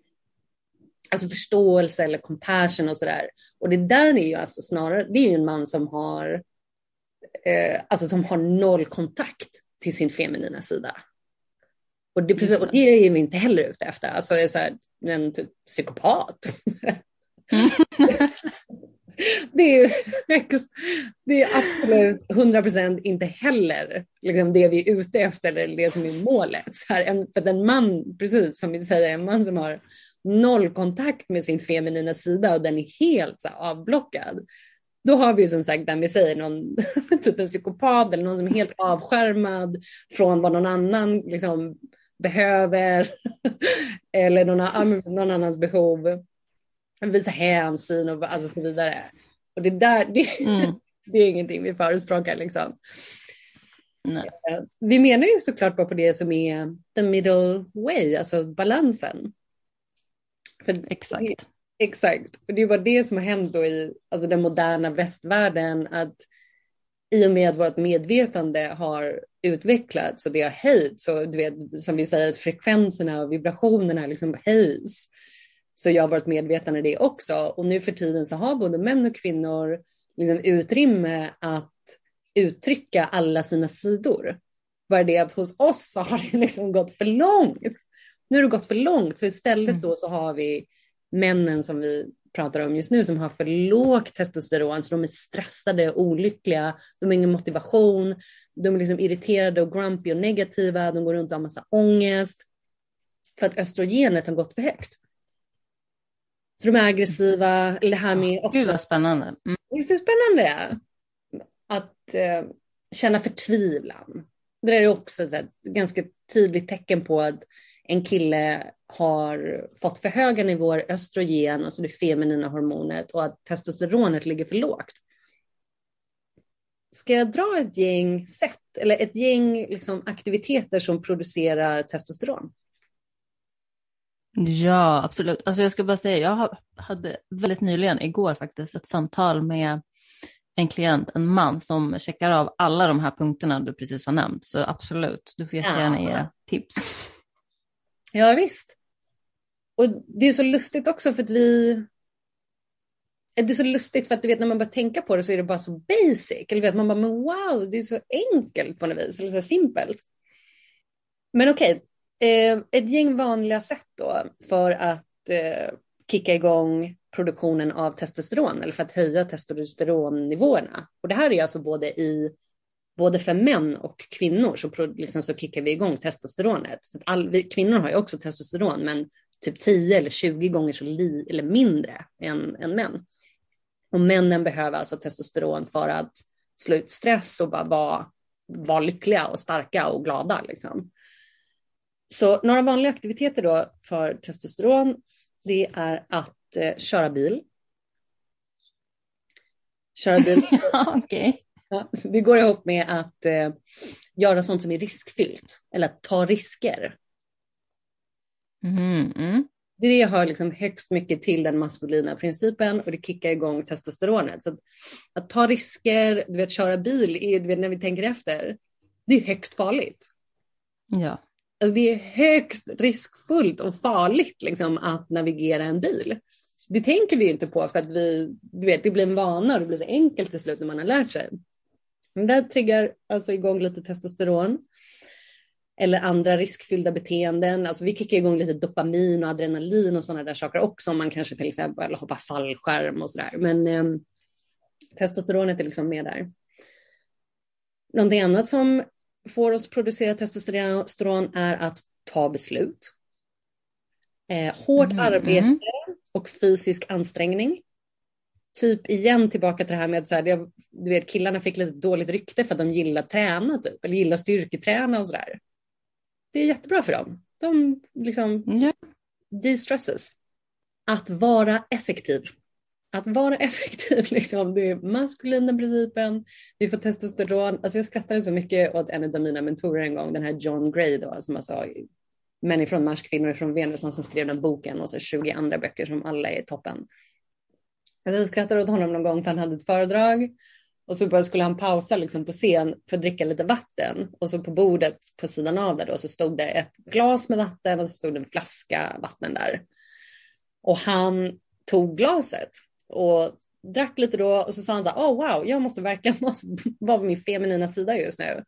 alltså förståelse eller compassion och sådär. Och det där är ju alltså snarare, det är ju en man som har, eh, alltså som har noll kontakt till sin feminina sida. Och det, precis, och det är vi inte heller ute efter, alltså är så här, en typ psykopat. Det är det är absolut 100 procent inte heller liksom det vi är ute efter eller det som är målet. Så här, en, för en man, precis som vi säger, en man som har noll kontakt med sin feminina sida och den är helt så här, avblockad. Då har vi som sagt den vi säger, någon typ en psykopat eller någon som är helt avskärmad från vad någon annan liksom, behöver eller någon, någon annans behov. Visa hänsyn och alltså, så vidare. Och det där, det, mm. det är ingenting vi förespråkar liksom. Nej. Eh, vi menar ju såklart bara på det som är the middle way, alltså balansen. För exakt. Exakt. Och det är bara det som har hänt då i alltså den moderna västvärlden, att i och med att vårt medvetande har utvecklats och det har höjts, så du vet, som vi säger, att frekvenserna och vibrationerna liksom höjs, så jag har varit medvetande det också. Och nu för tiden så har både män och kvinnor liksom utrymme att uttrycka alla sina sidor. Bara det att hos oss så har det liksom gått för långt nu har det gått för långt så istället mm. då så har vi männen som vi pratar om just nu som har för lågt testosteron så de är stressade och olyckliga. De har ingen motivation. De är liksom irriterade och grumpy och negativa. De går runt och har massa ångest för att östrogenet har gått för högt. Så de är aggressiva. Eller det här med också, Gud vad spännande. Mm. Visst är det spännande? Att eh, känna förtvivlan. Det är också ett ganska tydligt tecken på att en kille har fått för höga nivåer östrogen, alltså det feminina hormonet, och att testosteronet ligger för lågt. Ska jag dra ett gäng sätt eller ett gäng liksom, aktiviteter som producerar testosteron? Ja, absolut. Alltså jag ska bara säga, jag hade väldigt nyligen, igår faktiskt, ett samtal med en klient, en man som checkar av alla de här punkterna du precis har nämnt. Så absolut, du får jättegärna Ja. ge tips. Ja, visst. Och det är så lustigt också för att vi... Eh, det är så lustigt för att du vet när man börjar tänka på det så är det bara så basic. Eller vet man bara, men wow, det är så enkelt på något vis. Eller så simpelt. Men okej, eh, ett gäng vanliga sätt då för att eh, kicka igång produktionen av testosteron eller för att höja testosteronnivåerna. Och det här är alltså både i både för män och kvinnor så, liksom, så kickar vi igång testosteronet. För att all, vi, kvinnor har ju också testosteron, men typ 10 eller 20 gånger så li, eller mindre än, än män. Och männen behöver alltså testosteron för att slå ut stress och bara vara, vara lyckliga och starka och glada. Liksom. Så några vanliga aktiviteter då för testosteron, det är att eh, köra bil. Köra bil Okej. Ja, det går ihop med att eh, göra sånt som är riskfyllt eller att ta risker. Mhm, mm. Det hör liksom högst mycket till den maskulina principen och det kickar igång testosteronet. Så att, att ta risker, du vet köra bil, är, du vet, när vi tänker efter, det är högst farligt. Ja. Alltså, det är högst riskfullt och farligt liksom, att navigera en bil. Det tänker vi inte på för att vi, du vet, det blir en vana och det blir så enkelt till slut när man har lärt sig. Men det triggar alltså igång lite testosteron. Eller andra riskfyllda beteenden. Alltså vi kickar igång lite dopamin och adrenalin och sådana där saker också. Om man kanske till exempel hoppar fallskärm och sådär. Men eh, testosteronet är liksom med där. Någonting annat som får oss producera testosteron är att ta beslut. Eh, hårt Mm, arbete och fysisk ansträngning. Typ igen tillbaka till det här med så här, du vet, killarna fick lite dåligt rykte för att de gillar träna typ, eller gillar styrketräna och sådär. Det är jättebra för dem. De liksom Ja. de-stresses. Att vara effektiv. Att vara effektiv, liksom, det är maskulina principen. Vi får testosteron. Alltså jag skrattade så mycket åt en av mina mentorer en gång, den här John Gray då, som alltså män från Mars, kvinnor från Venus, han som skrev den boken och så 20 andra böcker som alla är toppen. Jag skrattade åt honom någon gång för han hade ett föredrag och så bara skulle han pausa liksom på scen för att dricka lite vatten och så på bordet på sidan av där då så stod det ett glas med vatten och så stod det en flaska vatten där. Och han tog glaset och drack lite då och så sa han så här, oh wow, jag måste verkligen måste vara på min feminina sida just nu.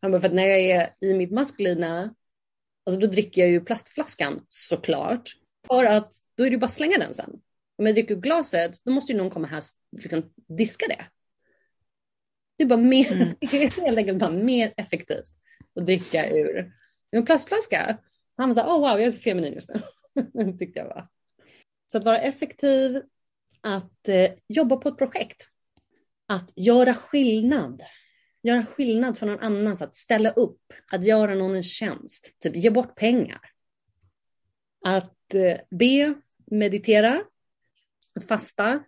Han bara, för att när jag är i mitt maskulina, alltså då dricker jag ju plastflaskan såklart, för att då är det ju bara att slänga den sen. Om jag dricker glaset, då måste ju någon komma här och liksom diska det. Det är bara mer, Mm. helt enkelt bara mer effektivt att dricka ur en plastflaska. Han var så här, oh wow, jag är så feminin just nu. tyckte jag var. Så att vara effektiv, att eh, jobba på ett projekt, att göra skillnad. Göra skillnad för någon annan, så att ställa upp, att göra någon en tjänst, typ ge bort pengar. Att eh, be, meditera, att fasta,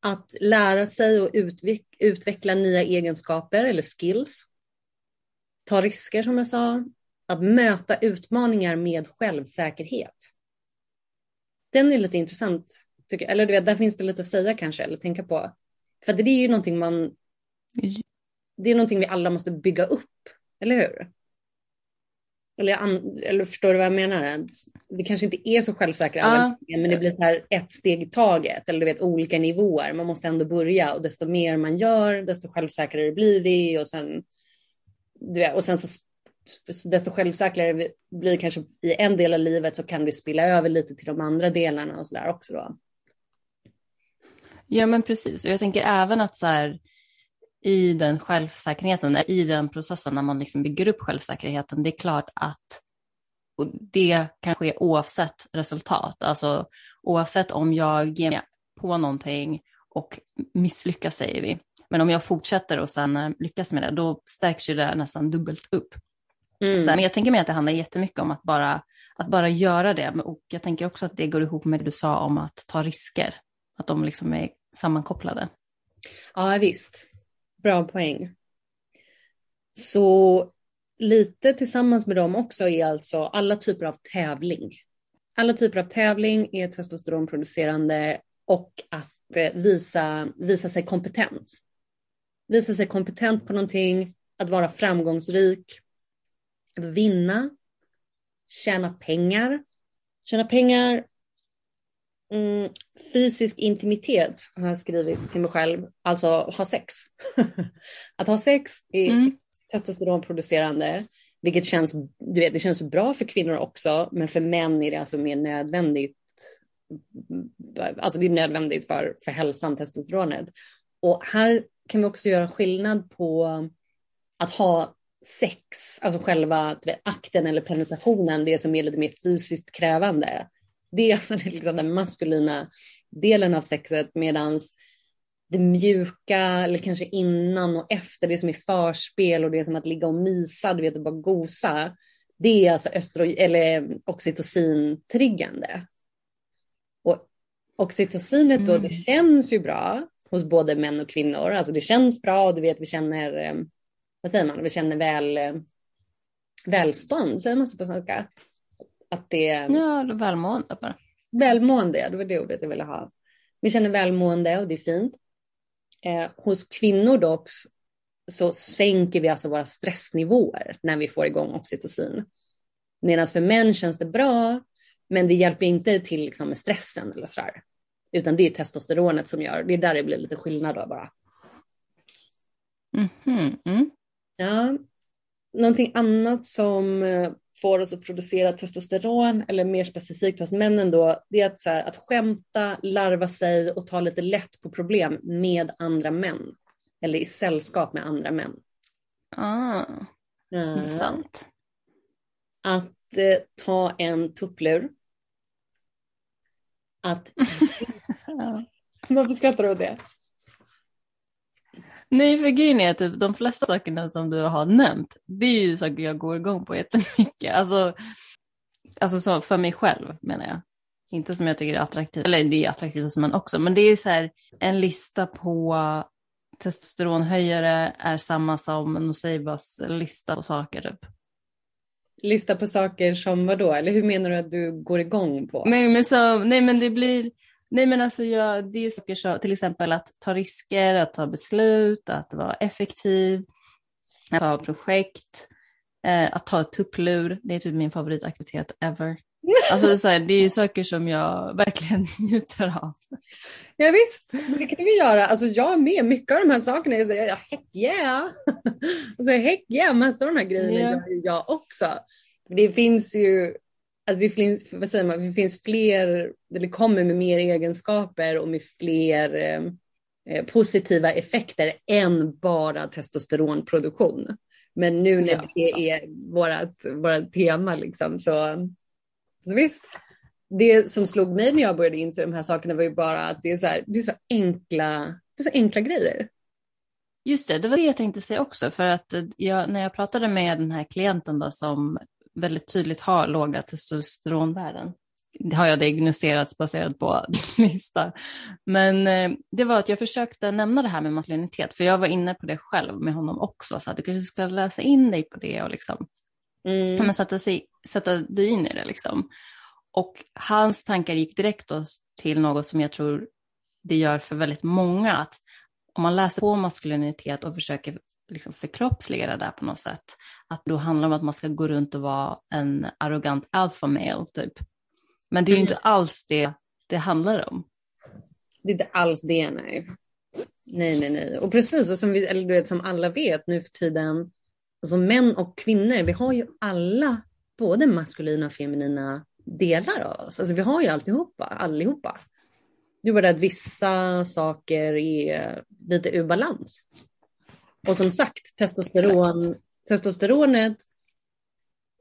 att lära sig och utveck- utveckla nya egenskaper eller skills. Ta risker som jag sa. Att möta utmaningar med självsäkerhet. Den är lite intressant. Tycker jag. Eller du vet, där finns det lite att säga kanske, eller tänka på. För det är ju någonting man... Det är någonting vi alla måste bygga upp, eller hur? Eller, an- eller förstår du vad jag menar? Vi kanske inte är så självsäkra, alla, men det blir så här ett steg i taget, eller du vet olika nivåer. Man måste ändå börja och desto mer man gör, desto självsäkrare blir vi och sen, du vet, och sen så desto självsäkrare vi blir kanske i en del av livet så kan det spilla över lite till de andra delarna och så där också då. Ja, men precis. Och jag tänker även att så här, i den självsäkerheten, i den processen när man liksom bygger upp självsäkerheten, det är klart att och det kan ske oavsett resultat. Alltså oavsett om jag ger mig på någonting och misslyckas säger vi. Men om jag fortsätter och sen eh, lyckas med det, då stärks ju det nästan dubbelt upp. Mm. Så, men jag tänker mig att det handlar jättemycket om att bara, att bara göra det. Och jag tänker också att det går ihop med det du sa om att ta risker. Att de liksom är sammankopplade. Ja, visst. Bra poäng. Så lite tillsammans med dem också är alltså alla typer av tävling. Alla typer av tävling är testosteronproducerande och att eh, visa, visa sig kompetent. Visa sig kompetent på någonting, att vara framgångsrik, att vinna, tjäna pengar. Tjäna pengar, mm, fysisk intimitet har jag skrivit till mig själv, alltså ha sex. att ha sex är mm. testosteronproducerande, vilket känns, du vet, det känns bra för kvinnor också, men för män är det alltså mer nödvändigt. Alltså det är nödvändigt för, för hälsan, testosteronet. Och här kan vi också göra skillnad på att ha sex, alltså själva vet, akten eller penetrationen, det som är lite mer fysiskt krävande. Det är alltså liksom den maskulina delen av sexet medans det mjuka eller kanske innan och efter, det som är förspel och det som att ligga och mysa, du vet, och bara gosa. Det är alltså eller oxytocin-triggande. Och oxytocinet då, mm. det känns ju bra hos både män och kvinnor. Alltså det känns bra och du vet, vi känner, eh, vad säger man, vi känner väl, eh, välstånd, säger man så på svenska? Att det... Ja, välmående bara. Välmående, det var det ordet jag ville ha. Vi känner välmående och det är fint. Eh, hos kvinnor dock så sänker vi alltså våra stressnivåer när vi får igång oxytocin. Medan för män känns det bra, men det hjälper inte till liksom med stressen eller sådär. Utan det är testosteronet som gör, det är där det blir lite skillnad då bara. Mm -hmm. mm. Ja, någonting annat som eh, får oss att producera testosteron, eller mer specifikt hos männen då, det är att, så här, att skämta, larva sig och ta lite lätt på problem med andra män. Eller i sällskap med andra män. Ah, uh, intressant. Att eh, ta en tupplur. Att... Varför skrattar du åt det? Nej, för grejen är att typ, de flesta sakerna som du har nämnt, det är ju saker jag går igång på jättemycket. Alltså, alltså så för mig själv menar jag. Inte som jag tycker är attraktivt, eller det är attraktivt hos män också, men det är så här en lista på testosteronhöjare är samma som Noseibas lista på saker typ. Lista på saker som vad då? Eller hur menar du att du går igång på? Nej men, så, nej, men det blir, Nej men alltså jag, det är saker som till exempel att ta risker, att ta beslut, att vara effektiv, att ha projekt, eh, att ta ett tupplur. Det är typ min favoritaktivitet ever. Alltså så här, det är ju saker som jag verkligen njuter av. Ja, visst, det kan vi göra. Alltså jag med. Mycket av de här sakerna, jag säger heck yeah. Alltså heck yeah, massa av de här grejerna yeah. gör jag också. Det finns ju Alltså det finns, vad säger man, det finns fler, eller kommer med mer egenskaper och med fler eh, eh, positiva effekter än bara testosteronproduktion. Men nu när ja, det sant. är vårt, vårt tema liksom, så, så visst. Det som slog mig när jag började inse de här sakerna var ju bara att det är så, här, det är så, enkla, det är så enkla grejer. Just det, det var det jag tänkte säga också. För att jag, när jag pratade med den här klienten då, som väldigt tydligt har låga testosteronvärden. Det har jag diagnostiserats baserat på lista. Men eh, det var att jag försökte nämna det här med maskulinitet, för jag var inne på det själv med honom också, så att du kanske ska läsa in dig på det och liksom mm. men sätta, sig, sätta dig in i det. Liksom. Och hans tankar gick direkt till något som jag tror det gör för väldigt många, att om man läser på maskulinitet och försöker liksom förkroppsliga det där på något sätt. Att då handlar om att man ska gå runt och vara en arrogant alpha male typ. Men det är ju inte alls det det handlar om. Det är inte alls det, nej. Nej, nej, nej. Och precis, och som, vi, eller du vet, som alla vet nu för tiden, alltså män och kvinnor, vi har ju alla både maskulina och feminina delar av oss. Alltså vi har ju alltihopa, allihopa. Det är bara att vissa saker är lite ur balans. Och som sagt, testosteron, testosteronet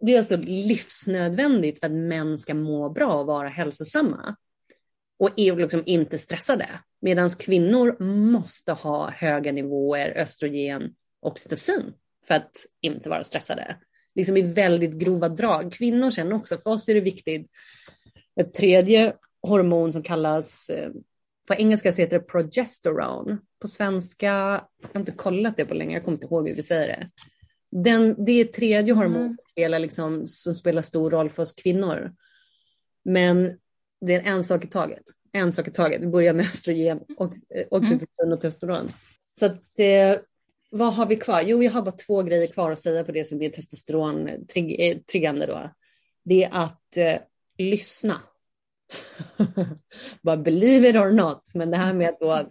det är alltså livsnödvändigt för att män ska må bra och vara hälsosamma. Och är liksom inte stressade. Medan kvinnor måste ha höga nivåer östrogen och oxytocin för att inte vara stressade. Liksom i väldigt grova drag. Kvinnor sen också, för oss är det viktigt. Ett tredje hormon som kallas eh, på engelska så heter det progesterone. På svenska, jag har inte kollat det på länge, jag kommer inte ihåg hur vi säger det. Den, det är tredje mm. hormon som spelar, liksom, som spelar stor roll för oss kvinnor. Men det är en sak i taget. en sak i taget. Vi börjar med östrogen, och, eh, oxytocin och testosteron. Så att, eh, vad har vi kvar? Jo, jag har bara två grejer kvar att säga på det som är testosteron-triggande eh, då. Det är att eh, lyssna. bara believe it or not, men det här med att vara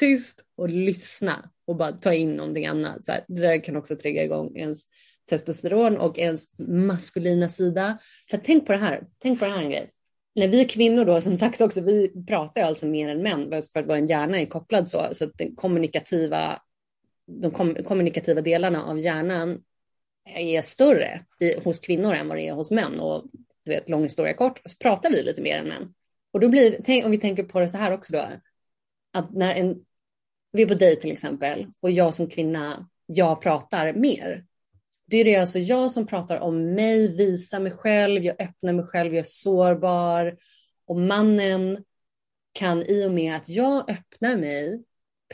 tyst och lyssna och bara ta in någonting annat. Så här, det där kan också trigga igång ens testosteron och ens maskulina sida. För tänk på det här, tänk på det här en grej. När vi kvinnor då, som sagt också, vi pratar alltså mer än män för att vår hjärna är kopplad så, så att den kommunikativa, de kom, kommunikativa delarna av hjärnan är större i, hos kvinnor än vad det är hos män. Och du vet, lång historia kort, så pratar vi lite mer än män. Och då blir, tänk, om vi tänker på det så här också då, att när en, vi är på dejt till exempel och jag som kvinna, jag pratar mer, det är det alltså jag som pratar om mig, visar mig själv, jag öppnar mig själv, jag är sårbar. Och mannen kan i och med att jag öppnar mig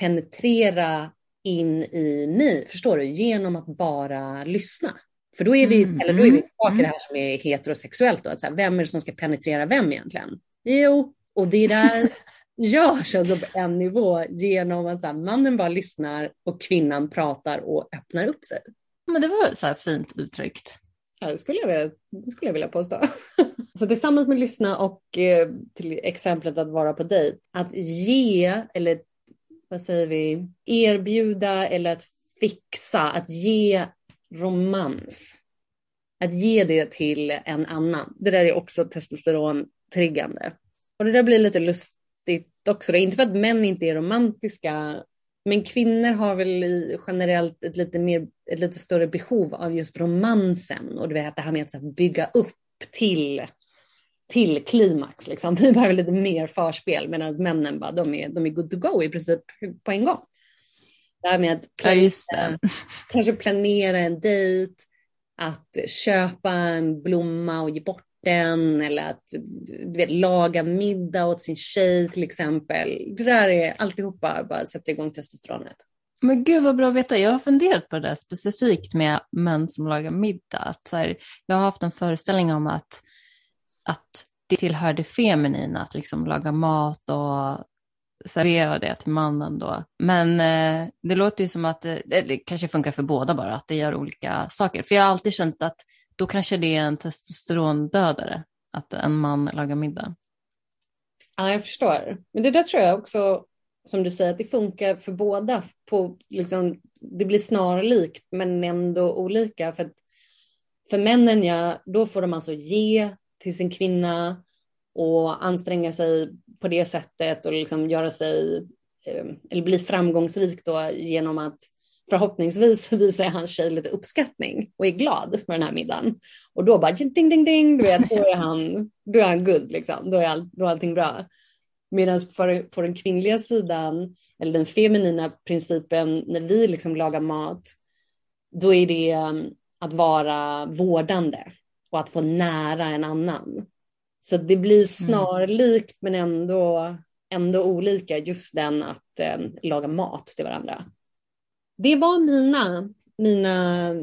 penetrera in i mig, förstår du, genom att bara lyssna. För då är vi, mm, eller då är vi mm, tillbaka mm. det här som är heterosexuellt, då, att så här, vem är det som ska penetrera vem egentligen? Jo, och det där görs alltså på en nivå genom att här, mannen bara lyssnar och kvinnan pratar och öppnar upp sig. Men det var så fint uttryckt. Ja, det skulle jag vilja, skulle jag vilja påstå. så tillsammans med lyssna och eh, till exemplet att vara på dejt, att ge eller vad säger vi, erbjuda eller att fixa, att ge romans. Att ge det till en annan. Det där är också testosterontriggande. Och det där blir lite lustigt också. Det är inte för att män inte är romantiska men kvinnor har väl generellt ett lite, mer, ett lite större behov av just romansen och det, vet det här med att bygga upp till, till klimax. Liksom. Vi behöver lite mer förspel medan männen bara, de är, de är good to go i princip på en gång. Det här med att planera, ja, kanske planera en dejt, att köpa en blomma och ge bort den eller att vet, laga middag åt sin tjej till exempel. Det där är alltihopa bara sätter igång testosteronet. Men gud vad bra att veta. Jag har funderat på det där specifikt med män som lagar middag. Att så här, jag har haft en föreställning om att, att det tillhör det feminina att liksom laga mat och servera det till mannen då. Men eh, det låter ju som att eh, det, det kanske funkar för båda bara, att det gör olika saker. För jag har alltid känt att då kanske det är en testosterondödare att en man lagar middag. Ja, jag förstår. Men det där tror jag också, som du säger, att det funkar för båda. På, liksom, det blir snarlikt men ändå olika. För, för männen, ja, då får de alltså ge till sin kvinna och anstränga sig på det sättet och liksom göra sig, ehm, eller bli framgångsrik då genom att förhoppningsvis visar hans tjej lite uppskattning och är glad för den här middagen. Och då bara ding, ding, ding, du vet, då är han, då är han good liksom, då är, all, då är allting bra. Medan på, på den kvinnliga sidan, eller den feminina principen, när vi liksom lagar mat, då är det ehm, att vara vårdande och att få nära en annan. Så det blir mm. snarlikt men ändå, ändå olika, just den att eh, laga mat till varandra det var mina, mina,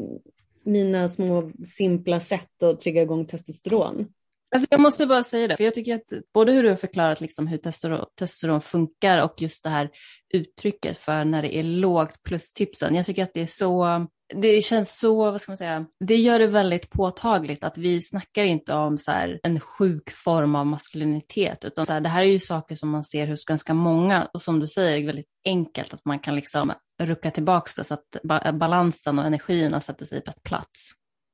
mina små simpla sätt att trigga igång testosteron. Alltså jag måste bara säga det, för jag tycker att både hur du har förklarat liksom hur testosteron, testosteron funkar och just det här uttrycket för när det är lågt plus tipsen. Jag tycker att det är så det känns så, vad ska man säga, det gör det väldigt påtagligt att vi snackar inte om så här, en sjuk form av maskulinitet, utan så här, det här är ju saker som man ser hos ganska många och som du säger, är väldigt enkelt att man kan liksom rucka tillbaka det så att balansen och energierna sätter sig på ett plats.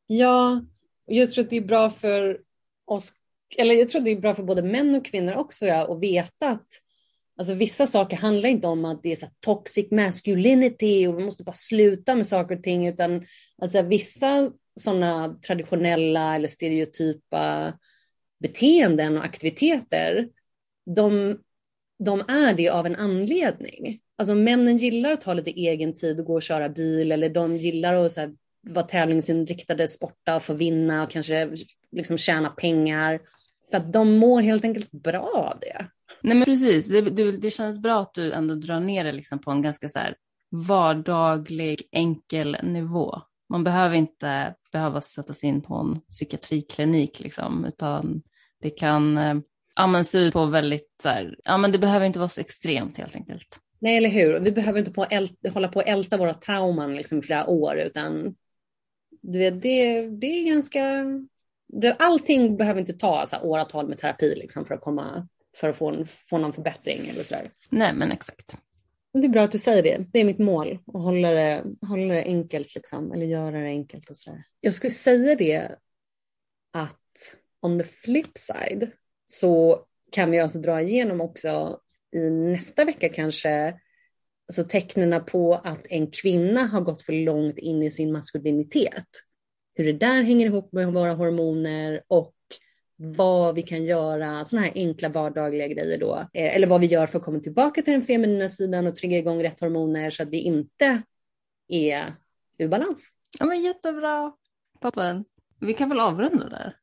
Ja, jag tror att det är bra för oss, eller jag tror att det är bra för både män och kvinnor också ja, att veta att Alltså vissa saker handlar inte om att det är så toxic masculinity och vi måste bara sluta med saker och ting, utan alltså vissa sådana traditionella eller stereotypa beteenden och aktiviteter, de, de är det av en anledning. Alltså männen gillar att ha lite egen tid och gå och köra bil eller de gillar att så här, vara tävlingsinriktade, sporta och få vinna och kanske liksom tjäna pengar. För att de mår helt enkelt bra av det. Nej men precis, det, du, det känns bra att du ändå drar ner det liksom på en ganska så här vardaglig, enkel nivå. Man behöver inte behöva sätta sig in på en psykiatriklinik liksom, utan det kan, eh, ja, men se ut på väldigt så här, ja men det behöver inte vara så extremt helt enkelt. Nej, eller hur? Vi behöver inte på hålla på och älta våra trauman liksom i flera år, utan du vet, det, det är ganska... Det, allting behöver inte ta så här, åratal med terapi liksom, för att, komma, för att få, en, få någon förbättring eller sådär. Nej, men exakt. Det är bra att du säger det. Det är mitt mål, att hålla det, hålla det enkelt, liksom, eller göra det enkelt och sådär. Jag skulle säga det att on the flip side så kan vi alltså dra igenom också i nästa vecka kanske alltså tecknen på att en kvinna har gått för långt in i sin maskulinitet. Hur det där hänger ihop med våra hormoner och vad vi kan göra, sådana här enkla vardagliga grejer då. Eh, eller vad vi gör för att komma tillbaka till den feminina sidan och trigga igång rätt hormoner så att vi inte är ur balans. Ja men jättebra. Toppen. Vi kan väl avrunda där?